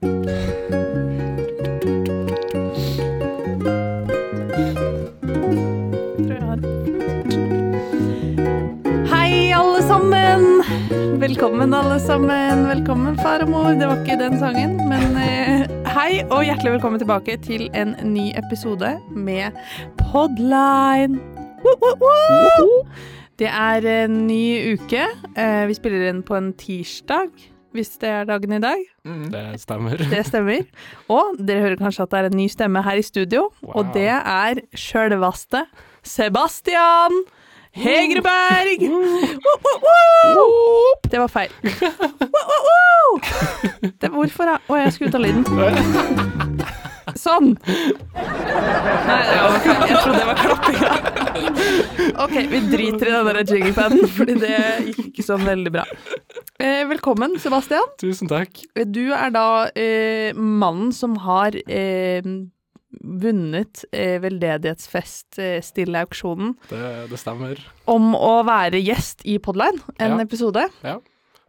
Hei, alle sammen! Velkommen, alle sammen. Velkommen, far og mor. Det var ikke den sangen, men eh, hei og hjertelig velkommen tilbake til en ny episode med Podline. Det er en ny uke. Eh, vi spiller inn på en tirsdag, hvis det er dagen i dag. Det stemmer. Det stemmer. Og dere hører kanskje at det er en ny stemme her i studio, og det er sjølvaste Sebastian Hegreberg! Woo, woo! Det var feil. Det, hvorfor da? Å, jeg skulle av lyden. Sånn. Nei, det. Jeg trodde det var klappinga. OK, vi driter i den der jinglepaden, fordi det gikk ikke sånn veldig bra. Eh, velkommen, Sebastian. Tusen takk. Du er da eh, mannen som har eh, vunnet eh, veldedighetsfest eh, Stille auksjonen Det, det stemmer. om å være gjest i Podline, en Ja. episode.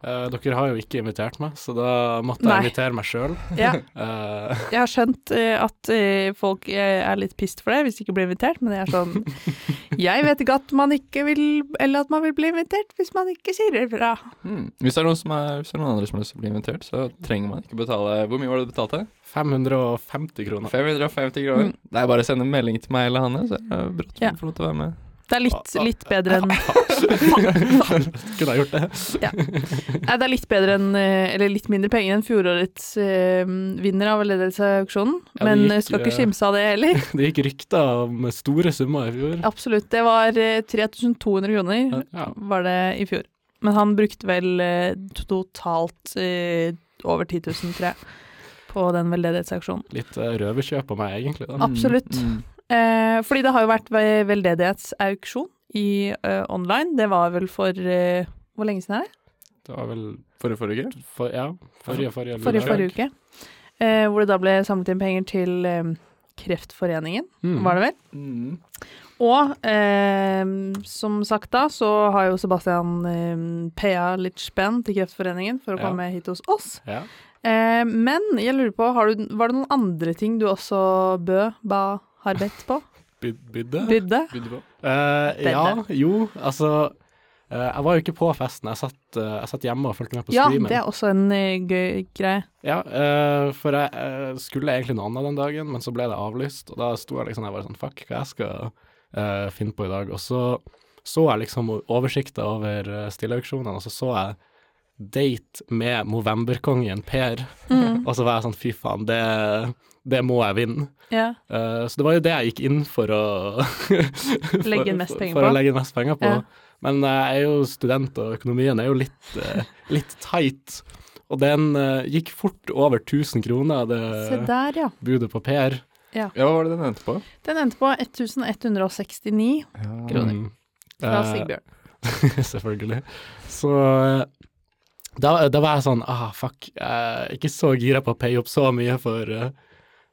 Eh, dere har jo ikke invitert meg, så da måtte Nei. jeg invitere meg sjøl. Ja, uh, jeg har skjønt uh, at folk er litt pissed for det hvis de ikke blir invitert, men det er sånn Jeg vet ikke at man ikke vil Eller at man vil bli invitert hvis man ikke sier det fra. Mm. Hvis, det er noen som er, hvis det er noen andre som har lyst til å bli invitert, så trenger man ikke betale Hvor mye var det du betalte? 550 kroner. 550 kroner. Mm. Det er bare å sende en melding til meg eller Hanne, så er det bra at å Ja. får lov til å være med. Det er litt, litt bedre enn Kunne jeg gjort det? Nei, det er litt bedre enn eh, Eller litt mindre penger enn fjorårets eh, vinner av veldedighetsauksjonen. Ja, Men gikk, eh, skal ikke eh, skimse av det heller. Det gikk rykter om store summer i fjor. Absolutt. Det var eh, 3200 kroner Ja. var det i fjor. Men han brukte vel eh, totalt eh, over 10 000, tror jeg, på den veldedighetsaksjonen. Litt uh, røverkjøp av meg, egentlig. da. Absolutt. Mm. Eh, fordi det har jo vært ve- veldedighetsauksjon i uh, online. Det var vel for uh, Hvor lenge siden er det? Det var vel Forrige forrige uke? for, Ja, forrige, forrige, Forrige, forrige uke. Eh, hvor det da ble samlet inn penger til um, Kreftforeningen, Mm. var det vel? Mm. Og eh, som sagt da, så har jo Sebastian eh, paya litt spenn til Kreftforeningen for å Ja. komme hit hos oss. Ja. Eh, men jeg lurer på, har du, var det noen andre ting du også bød, ba, har bedt på? Bydde? Bydde? Bydde på. Uh, ja, jo, altså uh, Jeg var jo ikke på festen. Jeg satt, uh, jeg satt hjemme og fulgte med på Ja, streamen. det er også en gøy greie. Ja, eh, for jeg skulle egentlig noe annet den dagen, men så ble det avlyst. Og da sto jeg liksom der bare sånn Fuck, hva jeg skal eh, finne på i dag? Og så så jeg liksom oversikta over uh, stilleauksjonene, og så så jeg Date med Movemberkongen Per. Mm, Og så var jeg sånn fy faen, det, det må jeg vinne. ja. Uh, så det var jo det jeg gikk inn for å for, Legge mest penger for på. å legge mest penger på. Ja. Men jeg er jo student, og økonomien er jo litt, eh, litt tight. Og den eh, gikk fort over 1000 kroner, Se det der, ja. budet på Per. Ja, hva var det den endte på? Den endte på 1169 Kroner. Mm. fra Sigbjørn. Selvfølgelig. Så da, da var jeg sånn ah, fuck, jeg er ikke så gira på å paye opp så mye for,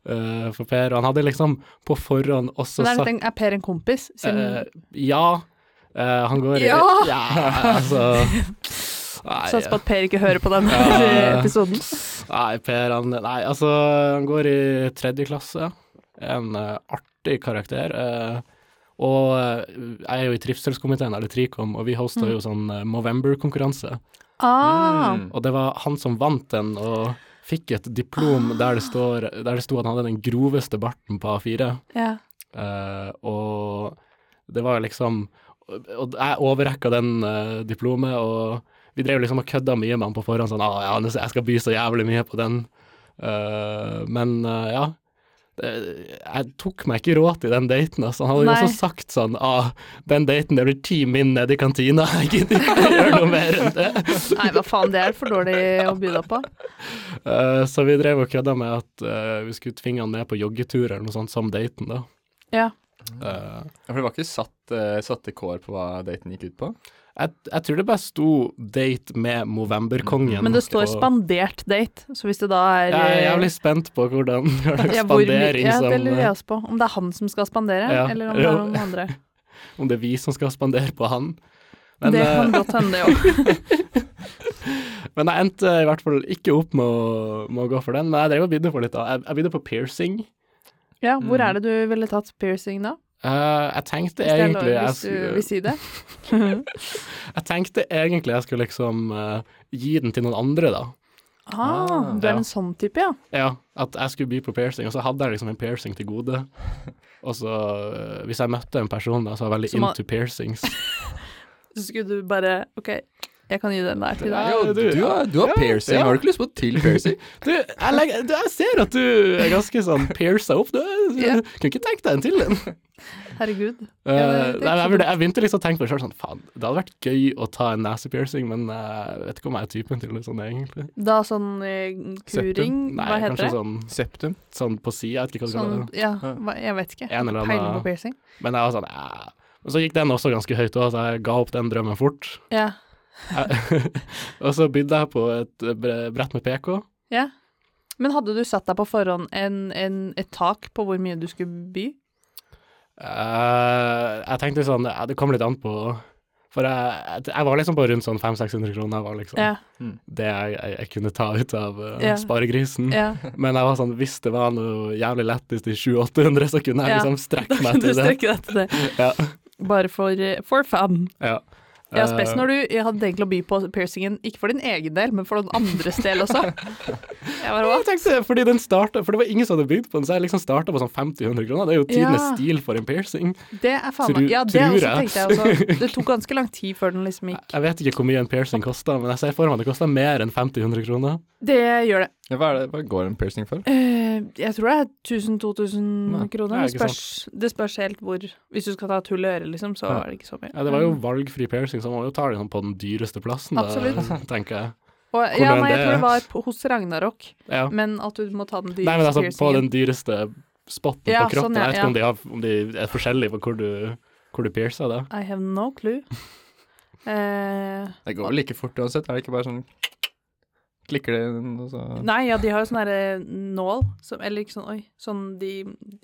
eh, eh, for Per. Og han hadde liksom på forhånd også Men er, sagt en- er Per en kompis? Siden, Uh, ja. Uh, han går i Ja! ja altså Nei, Satser på at Per ikke hører på den Ja. episoden. nei, Per han Nei, altså, han går i tredje klasse. En eh, artig karakter. eh, og eh, jeg er jo i trivselskomiteen, eller Trikom, og vi hosta Mm. jo sånn uh, Movember-konkurranse. Ah, Mm. Og det var han som vant den, og fikk et diplom der det, står, der det sto at han hadde den groveste barten på A4. ja. Uh, og det var liksom Og jeg overrekka den uh, diplomet, og vi drev liksom og kødda mye med han på forhånd, sånn ah, ja, jeg skal by så jævlig mye på den. Uh, men ja. Det, jeg tok meg ikke råd til den daten. Altså. Han hadde jo også sagt sånn ah, den daten det blir ti min nede i kantina. Jeg gidder ikke gjøre noe mer enn det. Nei, hva faen, det er for dårlig å by deg på. Uh, så vi drev og kødda med at uh, vi skulle tvinge han med på joggetur eller noe sånt som daten, da. Ja. Eh, Ja, for det var ikke satt, uh, satte kår på hva daten gikk ut på? Jeg, jeg tror det bare sto 'date med Movemberkongen'. Men det står og- 'spandert date', så hvis det da er Jeg er jævlig spent på hvordan ja, spandering ja, det lurer jeg også på. Om det er han som skal spandere, Ja. eller om det er noen andre. Om det er vi som skal spandere på han. Men, det eh, kan godt hende, det òg. men jeg endte i hvert fall ikke opp med å, med å gå for den. Men jeg drev og bydde på litt, da. Jeg, jeg bydde på piercing. Ja, hvor Mm. er det du ville tatt piercing da? Uh, jeg tenkte Hvis, lov, egentlig jeg, hvis du vil si det. jeg tenkte egentlig jeg skulle liksom uh, gi den til noen andre, da. ah, du er ja. en sånn type, ja. Ja, at jeg skulle by på piercing, og så hadde jeg liksom en piercing til gode. Og så, uh, hvis jeg møtte en person da, som var veldig har- into piercings Så skulle du bare OK, jeg kan gi den der til deg. Ja, Jo, du- du, har, du har ja, piercing. ja. Har du ikke lyst på til piercing? Du, jeg, legger, du, jeg ser at du er ganske sånn pierca opp. Du, du Ja. kunne ikke tenkt deg en til en. Herregud. Uh, Ja, det- det nei, jeg, jeg begynte liksom å tenke på det sjøl, sånn faen, det hadde vært gøy å ta en nesepiercing, men eh, jeg vet ikke om jeg er typen til det sånn egentlig. Da sånn eh, kuring, Nei, hva heter det? sånn, Septum. sånn på sida, jeg vet ikke hva du kaller Sånn, det. ja, hva, jeg vet ikke. En eller annen- Peiling på piercing. Men jeg var sånn ja. Og så gikk den også ganske høyt òg, så jeg ga opp den drømmen fort. Ja. og så bydde jeg på et eh, brett med PK. ja. Men hadde du satt deg på forhånd en, en, et tak på hvor mye du skulle by? Uh, jeg tenkte sånn, ja, det kom litt an på For jeg, jeg, var liksom på rundt sånn 500-600 kroner, var liksom Ja. det jeg, jeg, jeg kunne ta ut av uh, Ja. sparegrisen. ja. Men jeg var sånn, hvis det var noe jævlig lettest i 700-800, så kunne jeg Ja. liksom strekke meg til det. strekke deg til det. Ja. Bare for, eh, for fun. Ja. Ja, spesielt når du jeg hadde tenkt å by på piercingen, ikke for din egen del, men for noen andres del også. Jeg bare, jeg tenkte, fordi den startet, for det var ingen som hadde bygd på den, så jeg liksom starta på sånn 50-100 kroner. Det er jo tidenes Ja. stil for en piercing. Det er faen meg Ja, det også tenkte jeg også. Det tok ganske lang tid før den liksom gikk. Jeg vet ikke hvor mye en piercing koster, men jeg ser for meg at det koster mer enn 50-100 kroner. Det gjør det. Ja, hva, er det, hva går en piercing for? Eh, jeg tror det er 1000-2000 kroner. det er spørs, det spørs helt hvor Hvis du skal ta et hull i øret, liksom, så Ja. er det ikke så mye. Ja, det var jo valgfri piercing, så man må jo ta det liksom på den dyreste plassen, da, Absolutt. tenker jeg. Og, ja, nei, jeg tror det var på, hos Ragnarok, Ja. men at du må ta den dyreste Nei, men altså på den dyreste spotten Ja, på kroppen. sånn, ja, jeg vet ikke om de, har, om de er forskjellige på hvor du, hvor du piercer det. I have no clue. Eh, Det går vel like fort uansett, er det ikke bare sånn Klikker det så nei, ja, de har jo sånn derre nål, som, eller ikke sånn, oi, sånn de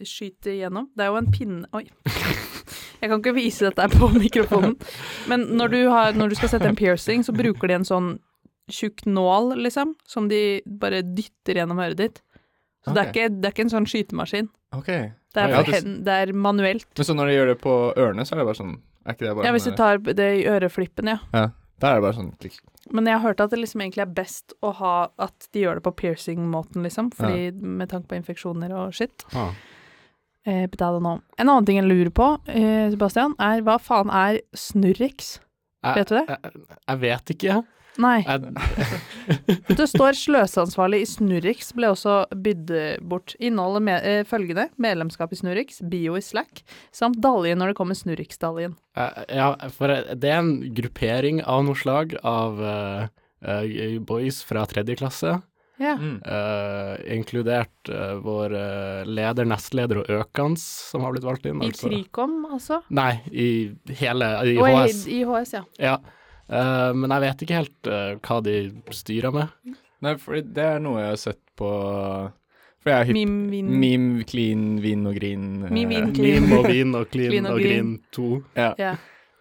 skyter gjennom. Det er jo en pinne Oi. Jeg kan ikke vise dette på mikrofonen. Men når du, har, når du skal sette en piercing, så bruker de en sånn tjukk nål, liksom, som de bare dytter gjennom øret ditt. Så det, er ikke, det er ikke en sånn skytemaskin. OK. Det er, Ja, ja, det- hen, det er manuelt. Men så når de gjør det på ørene, så er det bare sånn Er ikke det bare Ja, hvis du tar det i øreflippen, ja. ja, Da er det bare sånn klikk. Men jeg har hørt at det liksom egentlig er best å ha at de gjør det på piercing-måten, liksom. Fordi med tanke på infeksjoner og shit. Ja. Eh. En annen ting jeg lurer på, eh, Sebastian, er hva faen er Snurrix? Vet du det? Jeg, jeg vet ikke. Nei. Det står sløseansvarlig i Snurrix ble også bydd bort. Innholdet med, eh, følgende medlemskap i Snurrix, bio i Slack, samt dalje når det kommer Snurrix-daljen. Uh, ja, for det er en gruppering av noe slag av uh, uh, boys fra tredje klasse, Ja. Mm. eh, inkludert eh, vår eh, leder, nestleder og Økans, som har blitt valgt inn. I altså. Trikom, altså? Nei, i hele I Og HS. I, I HS, ja. Ja. Eh, men jeg vet ikke helt uh, hva de styrer med. Nei, for det er noe jeg har sett på For jeg er hypp Meme, vin, Meme, clean, vin og grin. Meme, vin, clean. Meme og vin og clean, Clean og og grin 2. Ja. Ja.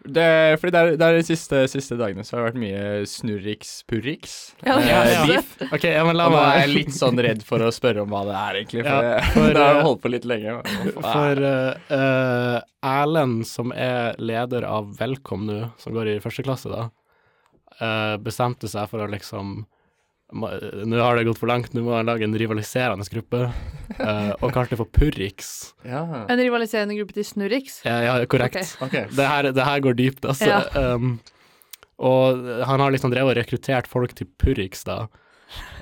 Det, fordi det er, det er de siste, siste dagene så har det vært mye snurriks-purriks. Ja, ja. det. beef. OK, ja, men la Og nå er meg jeg litt sånn redd for å spørre om hva det er, egentlig. For, Ja, for, det har eh, holdt på litt lenge. For eh, eh, Erlend, som er leder av Velkom nå, som går i første klasse, da, eh, bestemte seg for å liksom Nå har det gått for langt, nå må han lage en rivaliserende gruppe, uh, og kalte det for Purrix. ja. En rivaliserende gruppe til Snurrix. Ja, ja, korrekt. Okay. Okay. Det, her, det her går dypt, altså. Ja. Um, og han har liksom drevet og rekruttert folk til Purrix, da.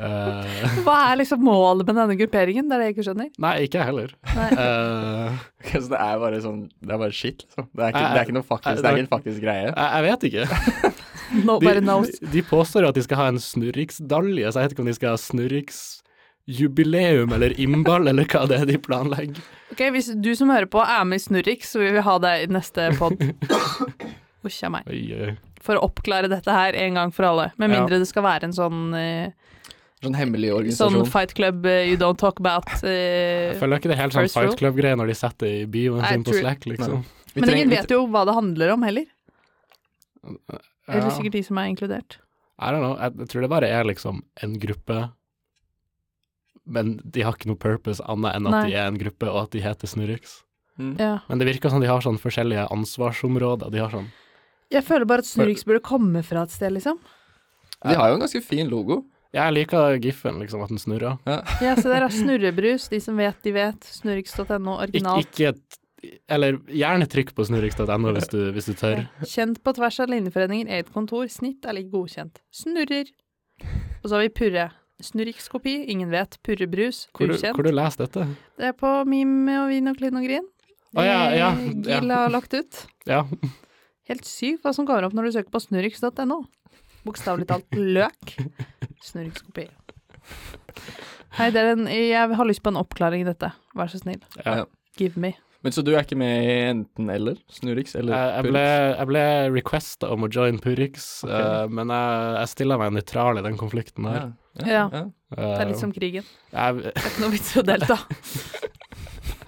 Uh, Hva er liksom målet med denne grupperingen? Det er det jeg ikke skjønner. nei, ikke jeg heller. Uh, okay, så det er bare sånn Det er bare shit, liksom. Det er ikke, jeg, det er ikke noe faktisk, det er ikke en faktisk greie. jeg, jeg vet ikke. Nobody knows. De, de påstår jo at de skal ha en snurriksdalje, så jeg vet ikke om de skal ha snurriksjubileum eller innball, eller hva det er de planlegger. Ok, Hvis du som hører på er med i Snurriks, så vil vi ha deg i neste pod. Usch meg. Oi, oi. For å oppklare dette her en gang for alle. Med Ja. mindre det skal være en sånn, eh, Sånn hemmelig organisasjon. sånn fight club uh, you don't talk about. Uh, Jeg føler ikke det er helt sånn Fight Club-greie når de setter det i bioen sin på. Slack, liksom. Men ingen vet jo hva det handler om heller. Eller Ja. sikkert de som er inkludert. I don't know. Jeg, jeg tror det bare er liksom en gruppe, men de har ikke noe purpose annet enn at Nei. de er en gruppe, og at de heter Snurriks. Mm. Ja. Men det virker som de har sånn forskjellige ansvarsområder. De har sånn Jeg føler bare at Snurriks burde komme fra et sted, liksom. De har jo en ganske fin logo. Jeg liker giffen, liksom, at den snurrer. Ja, se der, er Snurrebrus. De som vet, de vet. Snurriks.no, Ik originalt. ikke et Eller gjerne trykk på snurriks.no hvis, du- hvis du tør. Kjent på tvers av linjeforeninger, eget kontor. Snitt er lik godkjent. Snurrer. Og så har vi Purre. Snurrikskopi, ingen vet. Purrebrus, ukjent. hvor du leser dette? Det er på Mime og Vin og Klin og Grin. Å, ja, ja, ja. Gil har lagt ut. Ja. Helt sykt hva som kommer opp når du søker på snurriks.no. Bokstavelig talt løk. Snurrikskopi. Hei, det er en, jeg har lyst på en oppklaring i dette. Vær så snill. Ja. Give me. Men så du er ikke med i enten eller? Snurix eller Jeg, jeg, ble, jeg ble requesta om å join Purix, okay. uh, men jeg, jeg stiller meg nøytral i den konflikten Ja. her. Ja. Uh, Det er litt som krigen. Jeg, Det er ikke noe vits i å delta.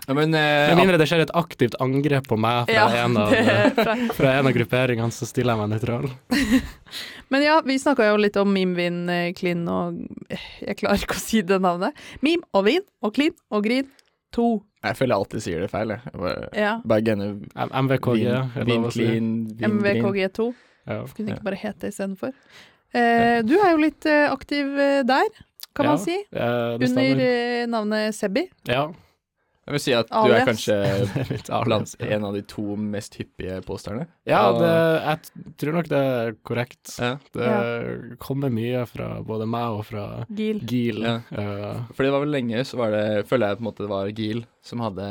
Ja, men eh, med mindre det skjer et aktivt angrep på meg fra, Ja, en, av, fra fra en av grupperingene, så stiller jeg meg nøytral. Men ja, vi snakka jo litt om Mim, Vin, Klin og Jeg klarer ikke å si det navnet. Mim og Vin og Klin og Grin 2. Jeg føler jeg alltid sier det feil, jeg. bare, Ja. MVKG, er lov å si. Vin, vin, MVKG2. Ja. Kunne Ja. ikke bare hete istedenfor. Eh, du er jo litt eh, aktiv eh, der, kan Ja, man si. Ja, det Under eh, navnet Sebbi. Ja. Jeg vil si at du er kanskje blant en av de to mest hyppige posterne. Ja, det, jeg tror nok det er korrekt. Ja. Det kommer mye fra både meg og fra Gil. Gil. Ja. Eh, For det var vel lenge, så var det Føler jeg på en måte det var Gil som hadde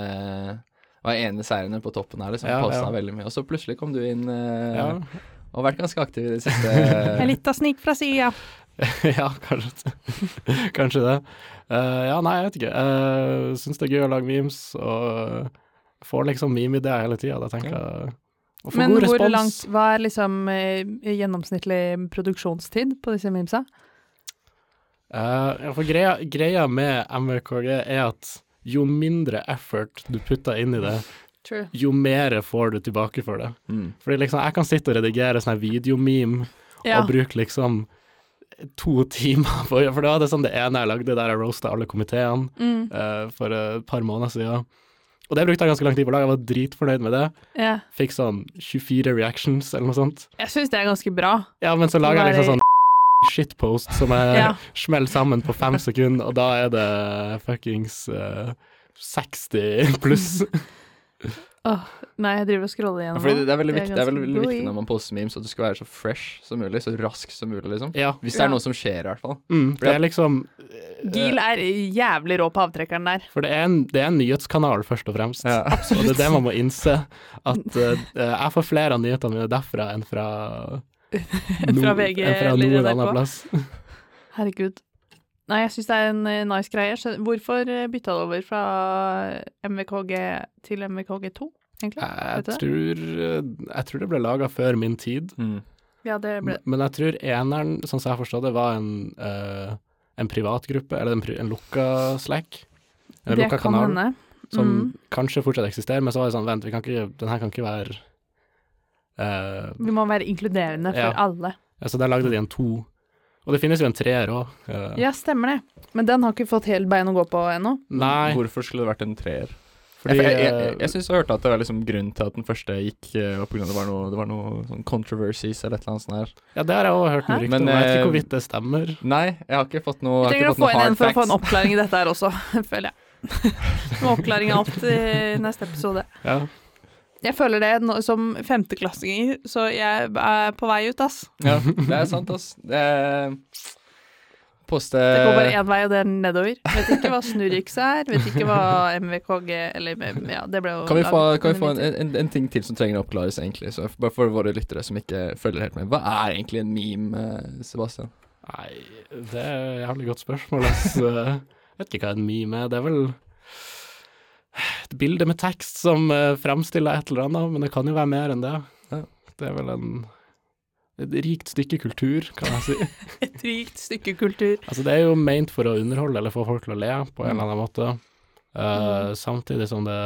var ene seierne på toppen her, liksom. Ja, Posta ja. veldig mye. Og så plutselig kom du inn eh, ja. og vært ganske aktiv i det siste. En lita snik fra sida. ja, kanskje, kanskje det. Uh, ja, nei, jeg vet ikke. Jeg syns det er gøy å lage memes, og får liksom meme-ideer hele tida. Da tenker jeg å få Men god hvor respons. langt Hva er liksom uh, gjennomsnittlig produksjonstid på disse memesa? Uh, for greia, greia med MVKG er at jo mindre effort du putter inn i det, True. jo mer får du tilbake for det. Mm. Fordi liksom, jeg kan sitte og redigere sånn her videomeme Ja. og bruke liksom to timer på For det var det sånn det ene jeg lagde, der jeg roasta alle komiteene Mm. uh, for et par måneder siden. Og det brukte jeg ganske lang tid på å lage, jeg var dritfornøyd med det. ja. Fikk sånn 24 reactions eller noe sånt. Jeg syns det er ganske bra. Ja, men så lager jeg liksom sånn shitpost som jeg Ja. smeller sammen på fem sekunder, og da er det fuckings uh, 60 pluss. Åh, nei, jeg driver og scroller igjennom gjennom Fordi det, det er veldig Det er viktig, det er ganske veldig viktig når man poster memes, at du skal være så fresh som mulig, så rask som mulig, liksom. ja. Hvis det Ja. er noe som skjer, i hvert fall. Mm, det er liksom uh, Gil er jævlig rå på avtrekkeren der. For det er, en, det er en nyhetskanal, først og fremst. Ja. Og det er det man må innse. At uh, jeg får flere av nyhetene mine derfra enn fra Fra VG enn fra eller noen NRK. annen plass. Herregud. Nei, jeg syns det er en eh, nice greie. Hvorfor eh, bytta du over fra MVKG til MVKG2, egentlig? Jeg tror, jeg tror det ble laga før min tid. Mm. Ja, det ble Men jeg tror eneren, sånn som jeg forstod det, var en, uh, en privatgruppe, eller en, pri- en lukka Slack. En Det lukka kan kanal. hende. Som Mm. kanskje fortsatt eksisterer, men så var det sånn, vent, vi kan ikke, den her kan ikke være uh, Vi må være inkluderende for Ja. alle. ja, Så der lagde de en to. Og det finnes jo en treer òg. Ja, stemmer det. Men den har ikke fått helt bein å gå på ennå. Nei, Hvorfor skulle det vært en treer? fordi jeg jeg, eh, jeg, jeg syns jeg hørte at det var liksom grunnen til at den første gikk, eh, var av det var noe, det var noe sånn controversies eller et eller annet sånt her. Ja, det har jeg òg hørt noe rykte Men, om. Jeg vet eh, ikke hvorvidt det stemmer. Nei, jeg har ikke fått noe, hard facts. Vi trenger å få inn en for å få en oppklaring i dette her også, føler jeg. Med oppklaring av alt i neste episode. Ja. Jeg føler det nå, som femteklassinger, så jeg er på vei ut, ass. Ja, det er sant, ass. Det er Poste Det går bare én vei, og det er nedover. Vet ikke hva Snurriks er, vet ikke hva MVKG Eller ja, det ble jo Kan vi få, kan vi få en, en, en ting til som trenger å oppklares, egentlig? Så bare for våre lyttere som ikke følger helt med. Hva er egentlig en meme, eh, Sebastian? Nei, det er et jævlig godt spørsmål. ass. Jeg vet ikke hva en meme er. Det er vel et bilde med tekst som uh, fremstiller et eller annet, men det kan jo være mer enn det. Ja. Det er vel en et rikt stykke kultur, kan jeg si. Et rikt stykke kultur. Altså, det er jo ment for å underholde eller få folk til å le på en eller annen måte. uh, Mm. Samtidig som det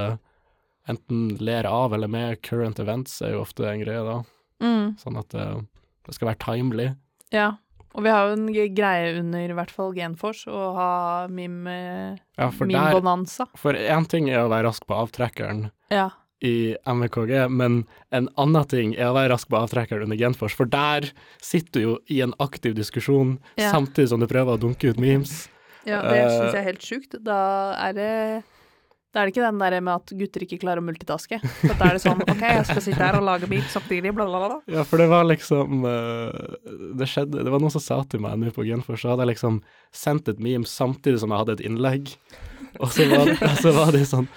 enten ler av eller med current events, er jo ofte en greie, da. Mm. Sånn at det Det skal være timely. Ja. Og vi har jo en greie under i hvert fall Genfors å ha meme, Ja, for. For én ting er å være rask på avtrekkeren Ja. i MVKG, men en annen ting er å være rask på avtrekkeren under Genfors, for der sitter du jo i en aktiv diskusjon Ja. samtidig som du prøver å dunke ut memes. ja det Eh. syns jeg er helt sjukt. Da er det da er det ikke den der med at gutter ikke klarer å multitaske. For da er det sånn OK, jeg skal sitte her og lage beat samtidig, bla, bla, bla. Ja, for det var liksom eh, Det skjedde Det var noen som sa til meg nå på Genfors, så hadde jeg liksom sendt et meme samtidig som jeg hadde et innlegg. Og så var, det, så var det sånn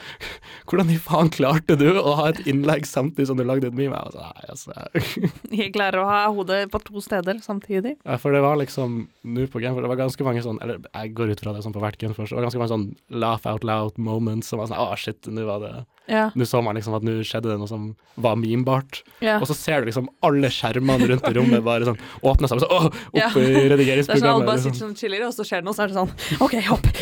Hvordan i faen klarte du å ha et innlegg samtidig som du lagde et meme? Jeg så, sånn, nei, altså Jeg klarer å ha hodet på to steder samtidig. Ja, for det var liksom Nå på Genfors, det var ganske mange sånn Eller jeg går ut fra det sånn på hvert Genfors, det var ganske mange sånn laugh out loud moments som var sånn Å, shit, nå var det Ja. Nå så man liksom at nå skjedde det noe som var memebart. ja. Og så ser du liksom alle skjermene rundt i rommet bare sånn åpne seg, og så åh, opp Ja. i Det er sånn alle redigeringsprogrammet. bare liksom. sitter sånn chiller, og så skjer det noe, så er det sånn OK, hopp.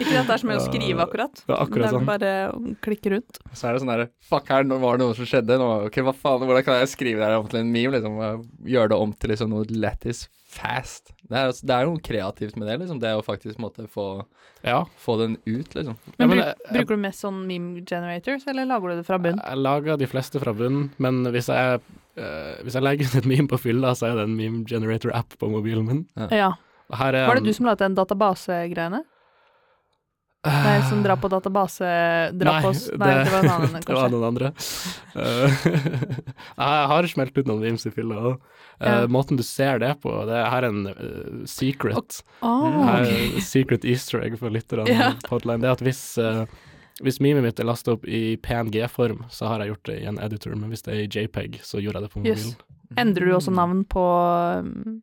Ikke at det er så mye å skrive, akkurat. Det er akkurat det er sånn. bare å klikke rundt. Så er det sånn derre Fuck, her nå var det noe som skjedde. Nå, ok, hva faen, Hvordan kan jeg skrive det her om til en meme? Liksom, gjøre det om til liksom noe lættis fast. Det er, altså- det er noe kreativt med det, liksom. Det å faktisk måtte få, Ja. få den ut, liksom. Ja, Men, men bruk, jeg- bruker du mest sånn meme generators, eller lager du det fra bunn? Jeg lager de fleste fra bunn, men hvis jeg, uh, hvis jeg legger ut et meme på fylla, så er det en meme generator-app på mobilen min. Ja. Og her er Var det du som la til den databasegreiene? Nei, som drar på database Drar på oss Nei, det, var en annen, det var noen andre. Eh, jeg har smelt ut noen i fylla òg. Ja. Måten du ser det på, det er her en uh, secret. oh, okay. ok. er secret easter egg for lytterne. Ja. Podline. Det er at hvis, uh, hvis memet mitt er lastet opp i PNG-form, så har jeg gjort det i en editor, men hvis det er i JPEG, så gjorde jeg det på mobilen. Yes. Endrer du også navn på, um,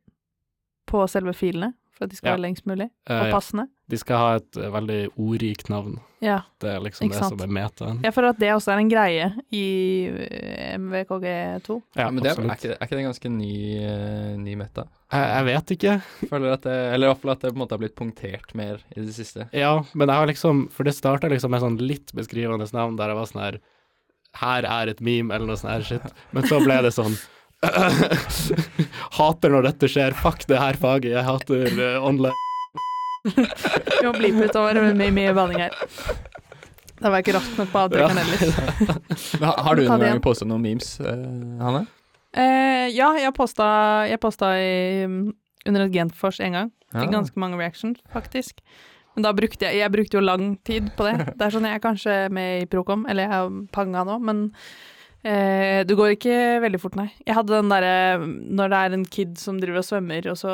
på selve filene, for at de skal Ja. være lengst mulig, Eh, og passende? De skal ha et eh, veldig ordrikt navn. Ja. Det er liksom det som er metaen. Jeg føler at det også er en greie i eh, MVKG2. Ja, men det er, er, ikke, er ikke det ganske ny, ny meta? Jeg, jeg vet ikke. Føler at det, Eller i hvert fall at det på en måte har blitt punktert mer i det siste. Ja, men jeg har liksom For det starta liksom med sånn litt beskrivende navn der jeg var sånn her Her er et meme, eller noe sånt her shit. Men så ble det sånn Hater når dette skjer. Fuck det her faget. Jeg hater uh, online. Vi må blipe utover med mye, mye banning her. Da var jeg ikke rask nok på avtrekkeren heller. Men har, har du noen gang posta noen memes, uh, Hanne? Uh, ja, jeg posta, jeg posta i, um, under et Genfors en gang. Fikk Ja. ganske mange reactions, faktisk. Men da brukte jeg Jeg brukte jo lang tid på det. Det er sånn jeg er kanskje med i Procom, eller jeg er panga nå, men eh, det går ikke veldig fort, nei. Jeg hadde den derre når det er en kid som driver og svømmer, og så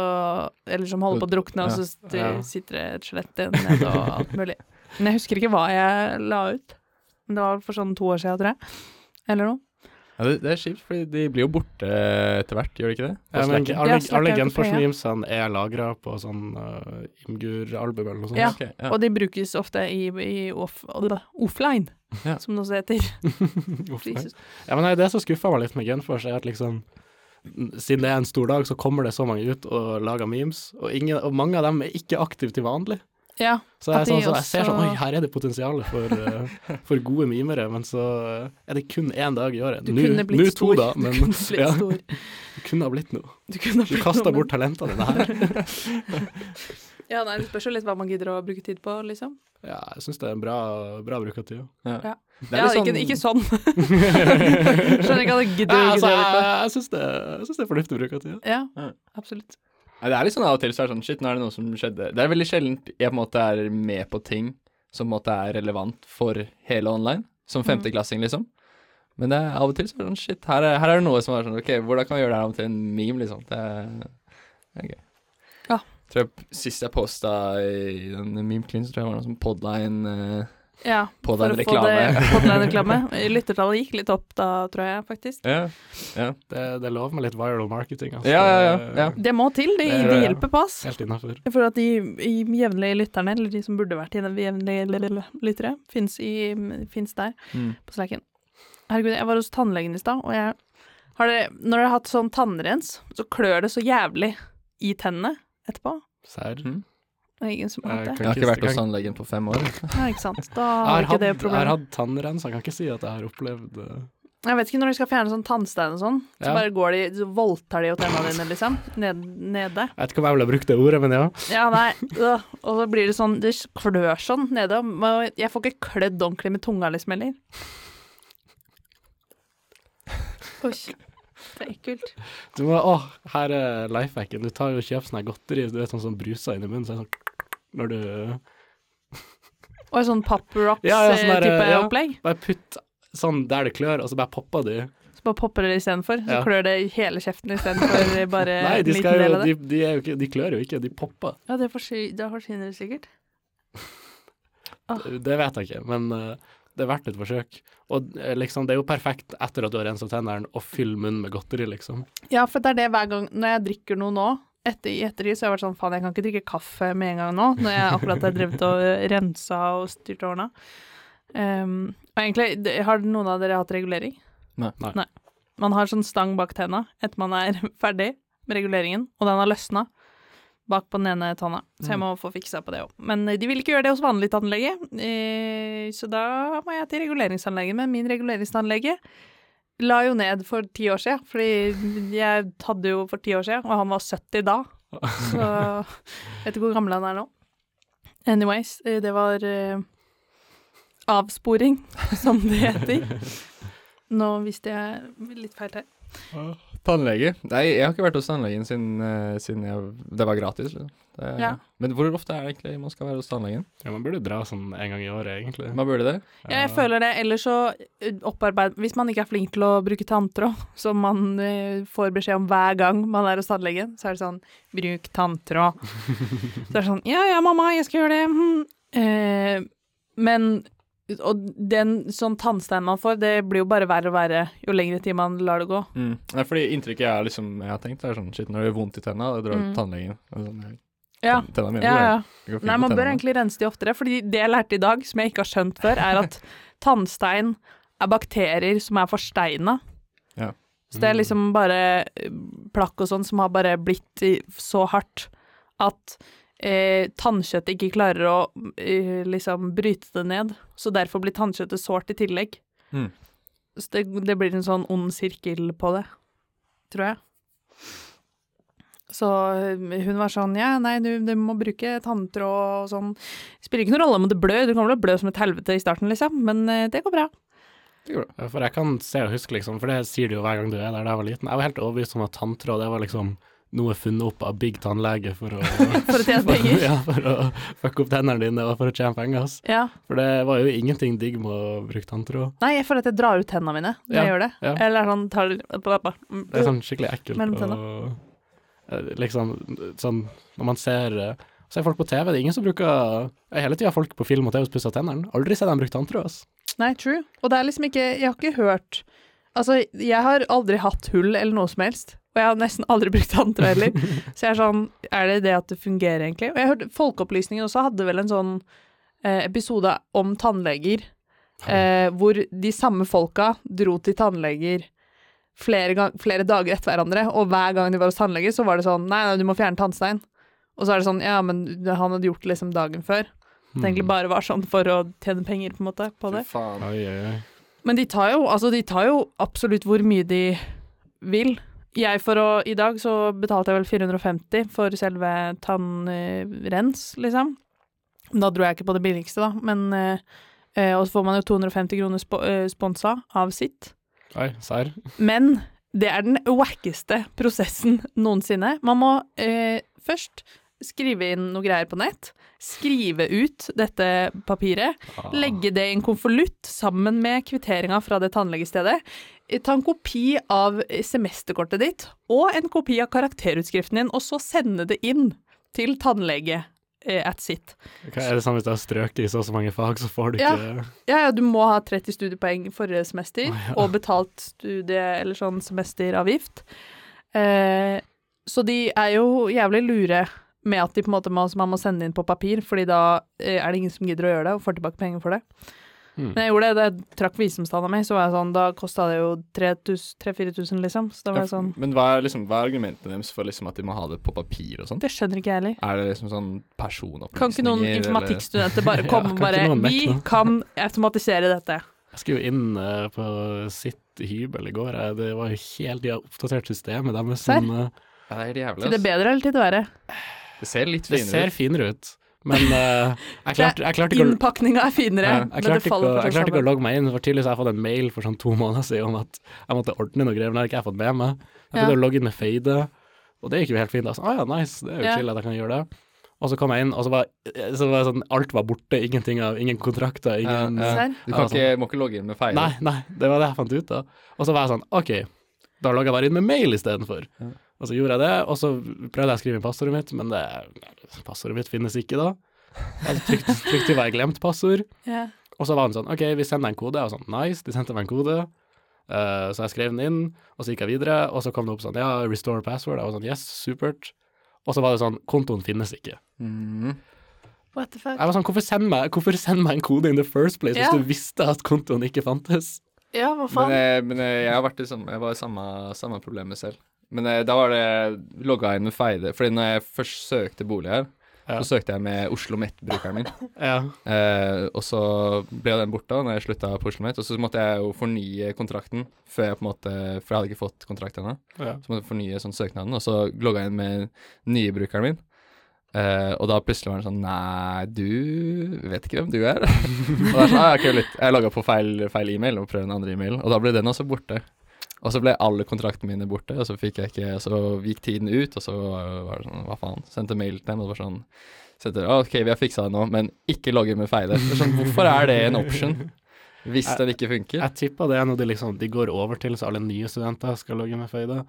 Eller som holder på å drukne, og så Ja. sitter det et skjelett nede og alt mulig. Men jeg husker ikke hva jeg la ut. Men det var for sånn to år siden, tror jeg. Eller noe. Ja, det, det er kjipt, for de blir jo borte etter hvert, gjør de ikke det? Ja, men Slack. alle, Ja, Slack er jo på er lagra på sånn uh, Imgur-album eller noe sånt. Ja. okay, ja. Og de brukes ofte i, i off, offline, Ja. som det også heter. Ja, men nei, det som skuffa meg litt med Genfors, er at liksom siden det er en stor dag, så kommer det så mange ut og lager memes, og, ingen, og mange av dem er ikke aktive til vanlig. Ja, Så jeg, sånn, så jeg ser sånn Oi, her er det potensial for, uh, for gode mimere, men så uh, er det kun én dag i året. du kunne blitt nå stor. to, da, men du kunne ja, stor. det kunne ha blitt noe. Du Du kasta bort talentene dine her. Ja, nei, det spørs jo litt hva man gidder å bruke tid på, liksom. Ja, jeg syns det er en bra, bra bruk av tida. Ja. Ja. Det er Ja, ikke, ikke sånn. Skjønner ikke at jeg gidder Ja, å altså, jeg jeg syns det, synes det er fornuftig bruk av tida. Ja, Ja. absolutt. Det er litt sånn av og til så er det sånn Shit, nå er det noe som skjedde. Det er veldig sjeldent jeg på en måte er med på ting som på en måte er relevant for hele online. Som femteklassing, liksom. Men det er av og til så er det sånn Shit, her er, her er det noe som er sånn OK, hvordan kan vi gjøre det her om til en meme, liksom? Det er, det er gøy. Ja. Tror jeg sist jeg posta i den meme-clean, så tror jeg det var noe som podline uh, Ja, for å få Podline-reklame. det podline-reklame. Lyttertallet gikk litt opp da, tror jeg, faktisk. Ja. ja. Det, det lov med litt viral marketing. Altså. Ja, ja, ja, ja. Det må til, det, Det er det hjelper pass. Helt innafor. For at de i jevnlige lytterne, eller de som burde vært i den jevnlige lyttere, fins der Mm. på Slacken. Herregud, jeg var hos tannlegen i stad, og jeg har det, Når dere har hatt sånn tannrens, så klør det så jævlig i tennene etterpå. Serr. Mm. Er ingen som har hatt Jeg har ikke vært hos tannlegen på fem år. Nei, ikke sant. Da har ikke det problemet. jeg har hatt tannrens, jeg kan ikke si at jeg har opplevd uh, Jeg vet ikke når de skal fjerne sånn tannstein og sånn. Så Ja. bare går de, så voldtar de jo tennene dine, liksom. Ned, nede. Jeg vet ikke om jeg ville brukt det ordet, men ja. Ja, nei. øh. Og så blir det sånn Det klør sånn nede. og Jeg får ikke klødd ordentlig med tunga, liksom, heller. Oi. Det er ekkelt. Du må, å, her er lifehacken. Du tar jo og kjøper sånn godteri, du vet sånn som bruser inn i munnen, så er det sånn når du Og en sånn Pop Rocks-type Ja, ja, sånn ja. opplegg. Bare putt sånn der det klør, og så bare popper de. Så bare popper det istedenfor. Så Ja. klør det i hele kjeften istedenfor bare Nei, de, liten skal del jo, av det. de, de, er jo ikke, de klør jo ikke, de popper. Ja, det, forsvinner det sikkert. Ah. Det vet jeg ikke, men eh, det er verdt et forsøk. Og eh, liksom, det er jo perfekt etter at du har rensa tennene, å fylle munnen med godteri, liksom. Ja, for det er det hver gang når jeg drikker noe nå, etter, i ettertid, så har jeg vært sånn faen, jeg kan ikke drikke kaffe med en gang nå, når jeg akkurat har drevet og rensa og styrt årene. Um, og egentlig, har noen av dere hatt regulering? Nei. Nei. Man har sånn stang bak tenna etter man er ferdig med reguleringen, og den har løsna bak på den ene tanna, så jeg må få fiksa på det òg. Men eh, de vil ikke gjøre det hos vanlig tannlege, eh, så da må jeg til reguleringsanlegget. Men min reguleringsanlege la jo ned for ti år siden, fordi jeg hadde jo for ti år siden, og han var 70 da. Så jeg vet ikke hvor gammel han er nå. Anyways, eh, det var avsporing, som det heter. Nå visste jeg litt feil her. Tannlege? Nei, jeg har ikke vært hos tannlegen siden, uh, siden jeg, det var gratis. liksom. Det, Ja. Men hvor ofte er det egentlig man skal være hos tannlegen? Ja, man burde dra sånn en gang i året, egentlig. Man burde det. Ja, jeg føler det. Ellers så opparbeider Hvis man ikke er flink til å bruke tanntråd, som man uh, får beskjed om hver gang man er hos tannlegen, så er det sånn Bruk tanntråd. så det er sånn Ja ja, mamma, jeg skal gjøre det. hm». Eh, men Og den sånn tannstein man får, det blir jo bare verre og verre jo lengre tid man lar det gå. Mm. Nei, fordi inntrykket jeg, liksom, jeg har tenkt, er sånn shit, når det gjør vondt i tenna, da drar du Mm. til tannlegen. Sånn, Ja. Mine Ja, ja. det går Nei, man bør egentlig rense de oftere, fordi det jeg lærte i dag, som jeg ikke har skjønt før, er at tannstein er bakterier som er forsteina. Ja. Så det er liksom bare eh, plakk og sånn som har bare blitt så hardt at eh, tannkjøttet ikke klarer å eh, liksom bryte det ned. Så derfor blir tannkjøttet sårt i tillegg. Mm. Så det, det blir en sånn ond sirkel på det, tror jeg. Så eh, hun var sånn Ja, nei, du, du må bruke tanntråd og sånn. Spiller ikke noen rolle om det blør, du kommer til å blø som et helvete i starten, liksom, men eh, det går bra. Det går bra. For jeg kan se og huske, liksom, for det sier du jo hver gang du er der da jeg var liten. Jeg var helt overbevist om at tanntråd det var liksom noe funnet opp av big tannlege for å For å tjene penger. ja, for å fucke opp tennene dine og for å tjene penger. ass. Ja. For det var jo ingenting digg med å bruke tanntråd. Nei, jeg føler at jeg drar ut tennene mine når Ja, jeg gjør det. ja. Eller sånn tar Det er sånn skikkelig ekkelt. Mellom. Og, eh, liksom sånn Når man ser så er folk på TV, det er ingen som bruker jeg, Hele tida folk på film og TV som pusser tennene. Aldri sett dem bruke tanntråd. Nei, true. Og det er liksom ikke Jeg har ikke hørt Altså, jeg har aldri hatt hull eller noe som helst. Og jeg har nesten aldri brukt tanntråd heller. Så jeg er sånn Er det det at det fungerer, egentlig? Og jeg hørte Folkeopplysningen også hadde vel en sånn eh, episode om tannleger. Eh, hvor de samme folka dro til tannleger flere, gang, flere dager etter hverandre, og hver gang de var hos tannlege, så var det sånn Nei, nei, du må fjerne tannstein. Og så er det sånn Ja, men han hadde gjort det liksom dagen før. Det egentlig bare var sånn for å tjene penger, på en måte, på det. Fy faen. Oi, oi, oi. Men de tar jo, altså de tar jo absolutt hvor mye de vil. Jeg for å, I dag så betalte jeg vel 450 for selve tannrens, liksom. Da dro jeg ikke på det billigste, da, men eh, eh, Og så får man jo 250 kroner spo eh, sponsa av sitt. Nei, serr? Men det er den wackeste prosessen noensinne. Man må eh, først skrive inn noe greier på nett, skrive ut dette papiret, Ah. legge det i en konvolutt sammen med kvitteringa fra det tannlegestedet, eh, ta en kopi av semesterkortet ditt og en kopi av karakterutskriften din, og så sende det inn til tannlege eh, at sitt. Okay, er det sånn hvis du har strøket i så og så mange fag, så får du Ja. ikke Ja, ja, du må ha 30 studiepoeng forrige semester, Å, ja. og betalt studie- eller sånn semesteravgift. Eh, så de er jo jævlig lure med at de på en måte må, man må sende inn på papir, fordi da eh, er det ingen som gidder å gjøre det, og får tilbake penger for det. Mm. Men jeg gjorde det, da jeg trakk visdomstanna mi, så var jeg sånn, da kosta det jo 3000-4000, liksom. Så da var jeg Ja, sånn Men hva er, liksom, hva er argumentene deres for liksom, at de må ha det på papir og sånn? Det skjønner ikke jeg heller. Er det liksom sånn personopplysninger? Kan ikke noen informatikkstudenter bare Ja, komme og bare Vi kan automatisere dette. Jeg skulle jo inn uh, på sitt hybel i går. Jeg, det var jo helt De har oppdatert systemet deres. Som, eh, Ja, det er jævlig. Til det bedre eller til det verre? Det ser litt det finere ser ut. finere ut, men uh, jeg, klarte, jeg klarte ikke å Innpakninga er finere, Ja, men det faller å- jeg klarte ikke å logge meg inn, for tydeligvis har jeg fått en mail for sånn to måneder siden om at jeg måtte ordne noe greier, men det har ikke jeg fått med meg. Jeg Ja. å logge inn med Fade, og det gikk jo helt fint. Altså, ah, ja, nice, det er jo Ja. chill at jeg kan gjøre det. Og så kom jeg inn, og så var, så var sånn, alt var borte, ingenting av, ingen kontrakter, ingen Ja, ja. Du kan ikke, må ikke logge inn med feil. Nei, nei, det var det jeg fant ut av. Og så var jeg sånn, ok, da logger jeg bare inn med mail istedenfor. Ja. Og så gjorde jeg det, og så prøvde jeg å skrive inn passordet mitt, men det, passordet mitt finnes ikke da. Jeg trykte, trykte jeg glemt passord. yeah. Og så var han sånn, ok, vi sender en kode. Jeg var sånn, nice, de sendte meg en kode. Uh, så jeg skrev den inn, og så gikk jeg videre, og så kom det opp sånn, ja, restore password. Jeg var sånn, yes, supert. Og så var det sånn, kontoen finnes ikke. Mm. What the fuck? Jeg var sånn, hvorfor send meg, hvorfor send meg en kode in the first place yeah. hvis du visste at kontoen ikke fantes? Ja, hva Men, faen? eh, men eh, jeg har vært i samme, jeg var i samme, samme problemet selv. Men eh, da var det logga inn med Feide. Fordi når jeg først søkte bolig her, Ja. så søkte jeg med Oslo Met-brukeren min. Ja. Eh, og så ble den borte når jeg slutta på Oslo Met. Og så måtte jeg jo fornye kontrakten, før jeg på en måte, for jeg hadde ikke fått kontrakt ennå. ja. Så måtte jeg fornye sånn søknaden, og så logga jeg inn med nye brukeren min. Eh, og da plutselig var den sånn Nei, du vet ikke hvem du er. og da er sånn, ah, litt. Jeg logga på feil, feil e-mail og prøvde en andre e-mail, og da ble den også borte. Og så ble alle kontraktene mine borte, og så fikk jeg ikke Så gikk tiden ut, og så var det sånn Hva faen? Sendte mail til dem, og det var sånn sendte, «Ah, OK, vi har fiksa det nå, men ikke logge med feide. Er Sånn, hvorfor er det en option? Hvis den ikke funker? Jeg tipper det er noe de liksom, de går over til, så alle nye studenter skal logge med Feide.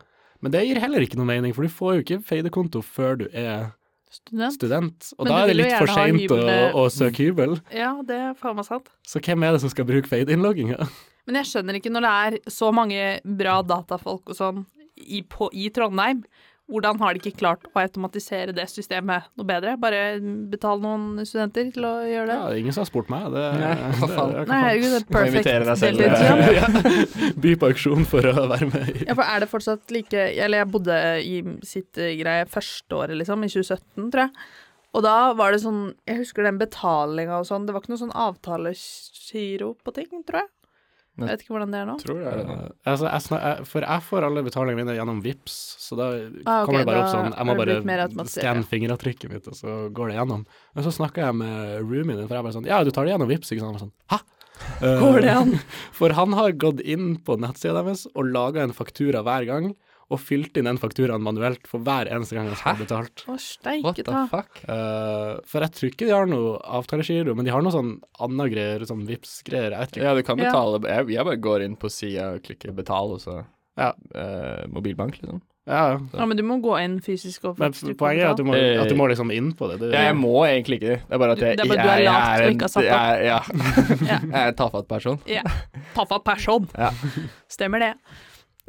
Men det gir heller ikke noe mening, for du får jo ikke Feide-konto før du er Student? student. Og Men da er det litt for seint å, å søke hybel. Ja, det er faen meg sant. Så hvem er det som skal bruke Feide-innlogginga? Men jeg skjønner ikke når det er så mange bra datafolk og sånn i, på, i Trondheim, hvordan har de ikke klart å automatisere det systemet noe bedre? Bare betale noen studenter til å gjøre det? Ja, det er ingen som har spurt meg. Det, Nei, det, det, Nei, herregud, det er perfect deg selv. deltidsjobb. ja. By på auksjon for å være med i Ja, for er det fortsatt like Eller jeg bodde i sitt eh, greie første året, liksom, i 2017, tror jeg. Og da var det sånn Jeg husker den betalinga og sånn. Det var ikke noe sånn avtalegiro på ting, tror jeg. Jeg vet ikke hvordan det er nå. Tror det er det nå. Eh, altså, jeg snak, jeg, For jeg får alle betalingene mine gjennom Vips så da Ah, okay, kommer det bare opp sånn Jeg må bare skanne fingeravtrykket mitt, og så går det gjennom. Men så snakker jeg med roomien din, for jeg bare sånn Ja, du tar det gjennom Vips, ikke sant? Og Sånn, Hæ? Går det Eh, an? For han har gått inn på nettsida deres og laga en faktura hver gang, og fylt inn den fakturaen manuelt for hver eneste gang jeg skulle ha betalt. Å, What steike the fuck? Uh, for jeg tror ikke de har noe avtalegiro, men de har noe sånn anna greier, sånn Vipps-greier. Ja, du kan Ja. betale jeg, jeg bare går inn på sida og klikker 'betal', og så Ja. uh, Mobilbank, liksom. Ja, Ja, men du må gå inn fysisk og men poenget er at du, må, at du må liksom inn på det. Du, Ja, jeg må egentlig ikke det. Det er bare at jeg, det er bare du er jeg, jeg- Ja. Ja. jeg er en tafatt person. Ja. Tafatt person. Ja. Stemmer det.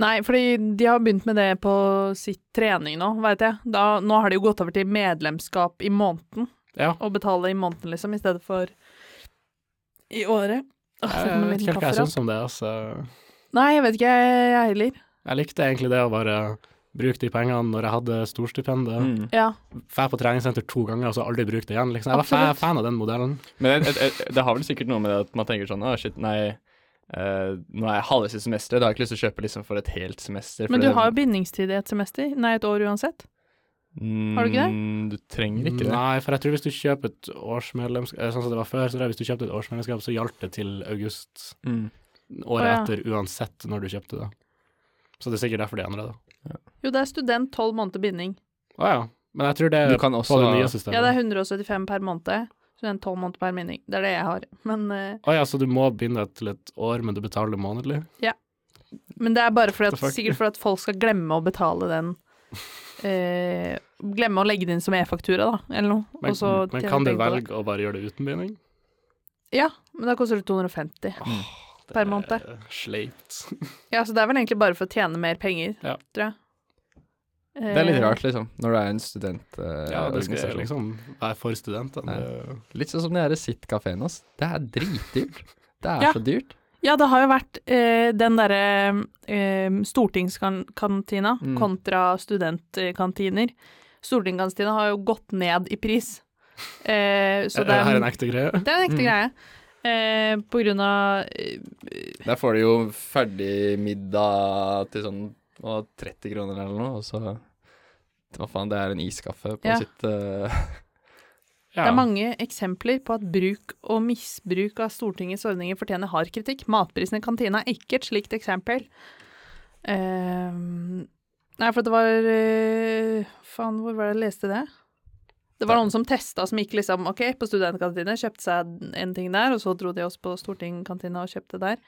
Nei, fordi de har begynt med det på sitt trening nå, veit jeg. Da, nå har de jo gått over til medlemskap i måneden, ja. og betale i måneden, liksom, i stedet for i året. Åh, Jeg vet ikke helt hva jeg syns om det. Altså. Nei, jeg vet ikke, jeg, jeg heller. Jeg likte egentlig det å bare bruke de pengene når jeg hadde storstipendet. Mm. Ja. Fær på treningssenter to ganger, og så aldri bruke det igjen. Liksom. Jeg var Absolutt. fan av den modellen. Men det, det, det har vel sikkert noe med det at man tenker sånn Å, shit, nei. Eh, nå er jeg halvveis i semesteret, da har jeg ikke lyst til å kjøpe liksom for et helt semester. Men du det- har jo bindingstid i et semester. Nei, et år uansett. har du ikke det? Mm, Du trenger ikke det. Nei, for jeg tror hvis du kjøper et årsmedlemskap eh, Sånn som det var før, så hvis du kjøpte et årsmedlemskap, så gjaldt det til august Mm. året oh, ja. etter uansett når du kjøpte det. Så det er sikkert derfor de endra det. Jo, det er student, tolv måneder binding. Å ja. Men jeg tror det er kan på det nye systemet. Ja, det er 175 per måned. Student, tolv måneder per minning. Det er det jeg har. Men, uh, oh, ja, så du må binde til et år, men du betaler månedlig? Ja. men det er bare fordi at, sikkert for at folk skal glemme å betale den uh, Glemme å legge det inn som e-faktura, da, eller noe. Men, og så men kan du velge å bare gjøre det uten binding? Ja, men da koster det 250 per måned. Det er Sleipt. Ja, så det er vel egentlig bare for å tjene mer penger, Ja. tror jeg. Det er litt Eh, rart, liksom, når du er en student. eh, Ja, det skal jeg liksom være for student Ja. Litt sånn som de derre Sitt-kafeen hans. Det er dritdyrt. Det er Ja. så dyrt. Ja, det har jo vært eh, den derre eh, stortingskantina Mm. kontra studentkantiner. Stortingskantina har jo gått ned i pris. Eh, så Er det er, her er, en ekte greie? det er en ekte Mm. greie. Eh, på grunn av eh, Der får du jo ferdig middag til sånn hva, 30 kroner eller noe, og så Hva faen, det er en iskaffe på Ja. sitt eh, Det er mange eksempler på at bruk og misbruk av Stortingets ordninger fortjener hard kritikk. Matprisen i kantina er ikke et slikt eksempel. Uh, nei, for det var uh, Faen, hvor var det jeg leste det? Det var noen som testa, som gikk liksom OK, på studentkantine, kjøpte seg en ting der, og så dro de oss på Stortingkantina og kjøpte der.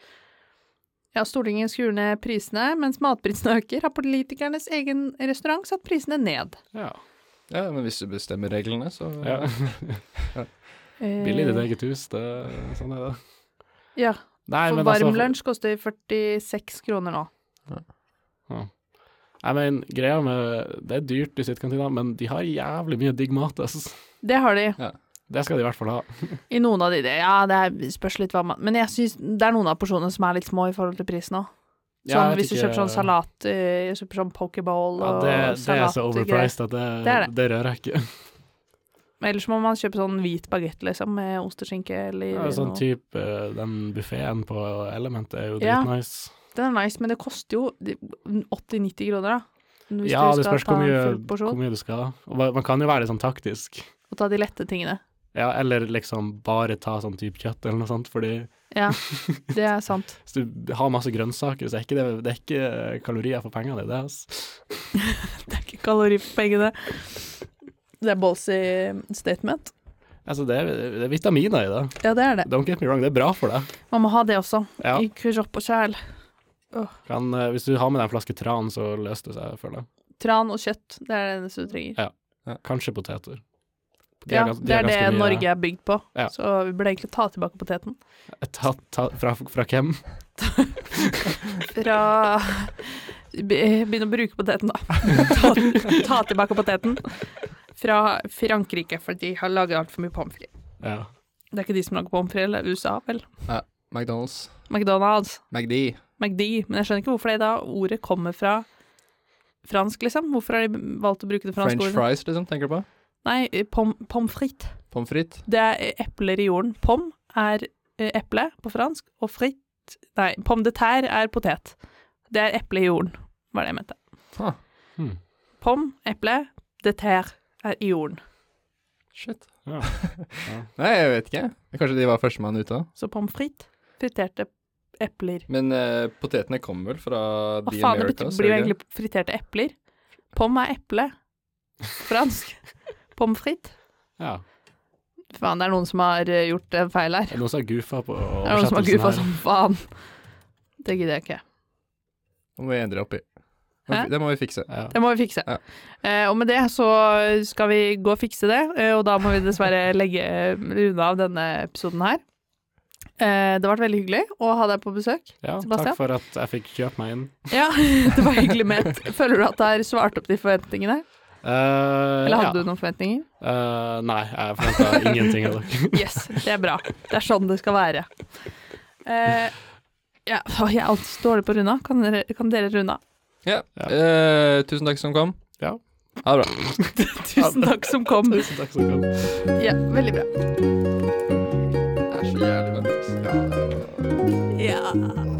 Ja, Stortinget skrur ned prisene, mens matprisene øker, har politikernes egen restaurant satt prisene ned. Ja. Ja, men hvis du bestemmer reglene, så ja. Eh, Billig i ditt eget hus, det, sånn er det. Ja, Nei, For men altså- varm lunsj koster 46 kroner nå. Jeg mener, greia med Det er dyrt i sitt kantina, men de har jævlig mye digg mat, altså. Det har de. Det skal de i hvert fall ha. I noen av de, ja, det spørs litt hva man Men jeg syns det er noen av porsjonene som er litt små i forhold til prisen òg. Sånn, Ja, hvis du kjøper sånn salat, eh, kjøper sånn pokeball Ja, og det, det er så overpriced at det, Det det. rører jeg ikke. Ellers må man kjøpe sånn hvit bagett, liksom, med ost og skinke eller Ja, sånn noe. type eh, Den buffeen på Element er jo Ja. dritnice. Den er nice, men det koster jo 80-90 kroner, da. Hvis Ja, du det spørs hvor mye, hvor mye du skal. Og man man kan jo være litt sånn taktisk. og ta de lette tingene. Ja, eller liksom bare ta sånn type kjøtt eller noe sånt, fordi Ja, det er sant. hvis du har masse grønnsaker, så er ikke det, det er ikke kalorier for pengene, det, altså. Det er ikke kalori for pengene. Det er ballsy statement. Altså, det er, det er vitaminer i det. Ja, det er det. Don't get me wrong, det er bra for deg. Man må ha det også. Ja. I kropp og sjel. Kan, eh, hvis du har med deg en flaske tran, så løser det seg, føler jeg. Tran og kjøtt, det er det eneste du trenger. Kanskje poteter. De Ja, gans- de det er det mye- Norge er bygd på. Ja. Så vi burde egentlig ta tilbake poteten. Ta, ta, fra, fra hvem? Fra Begynne Begynn å bruke poteten, da. Ta, ta tilbake poteten. Fra Frankrike, for de har laget altfor mye pommes frites. Ja. Det er ikke de som lager pommes frites, eller USA, vel. McDonald's, McDonald's, McD, McD. Men jeg skjønner ikke hvorfor det da ordet kommer fra fransk, liksom. Hvorfor har de valgt å bruke det franske French ordet? fries, liksom, tenker du på? Nei, pom- pommes frites. Pommes frites. Det er epler i jorden. Pom er eh, eple på fransk, og fritt Nei, pomme de terre er potet. Det er eple i jorden, var det jeg mente. Ah. Hmm. Pom, eple, de terre er i jorden. Shit. Ja. Nei, jeg vet ikke. Kanskje de var førstemann ute? Så pommes frites, friterte epler. Men uh, potetene kommer vel fra Hva The faen, det faen, betyr- blir jo det egentlig friterte epler. Pom er eple. Fransk. Pommes frites. ja. Faen, det er noen som har eh, gjort en feil her. Det Er noen som har goofa på Det er noen som har oversettelsen goofa her? som faen. Det gidder jeg ikke. Det må vi endre opp i. Hæ? Det må vi fikse. Ja. Det må vi fikse. Ja. Eh, og med det så skal vi gå og fikse det, eh, og da må vi dessverre legge runde av denne episoden her. Eh, det har vært veldig hyggelig å ha deg på besøk. ja, Sebastian? takk for at jeg fikk kjøpt meg inn. Ja, det var hyggelig ment. Føler du at det har svart opp de forventningene? Eh, Eller hadde ja. du noen forventninger? Uh, nei, jeg forventa ingenting av dere. Yes, det er bra. Det er sånn det skal være. Uh, ja, å, jeg er alltid dårlig på å runde av. Kan kan dere runde av? Ja. Ja. Eh, tusen takk som kom. Ja. Ha det bra. Tusen takk som kom. Tusen takk som kom. Ja, veldig bra. Det er så jævlig godt. Ja.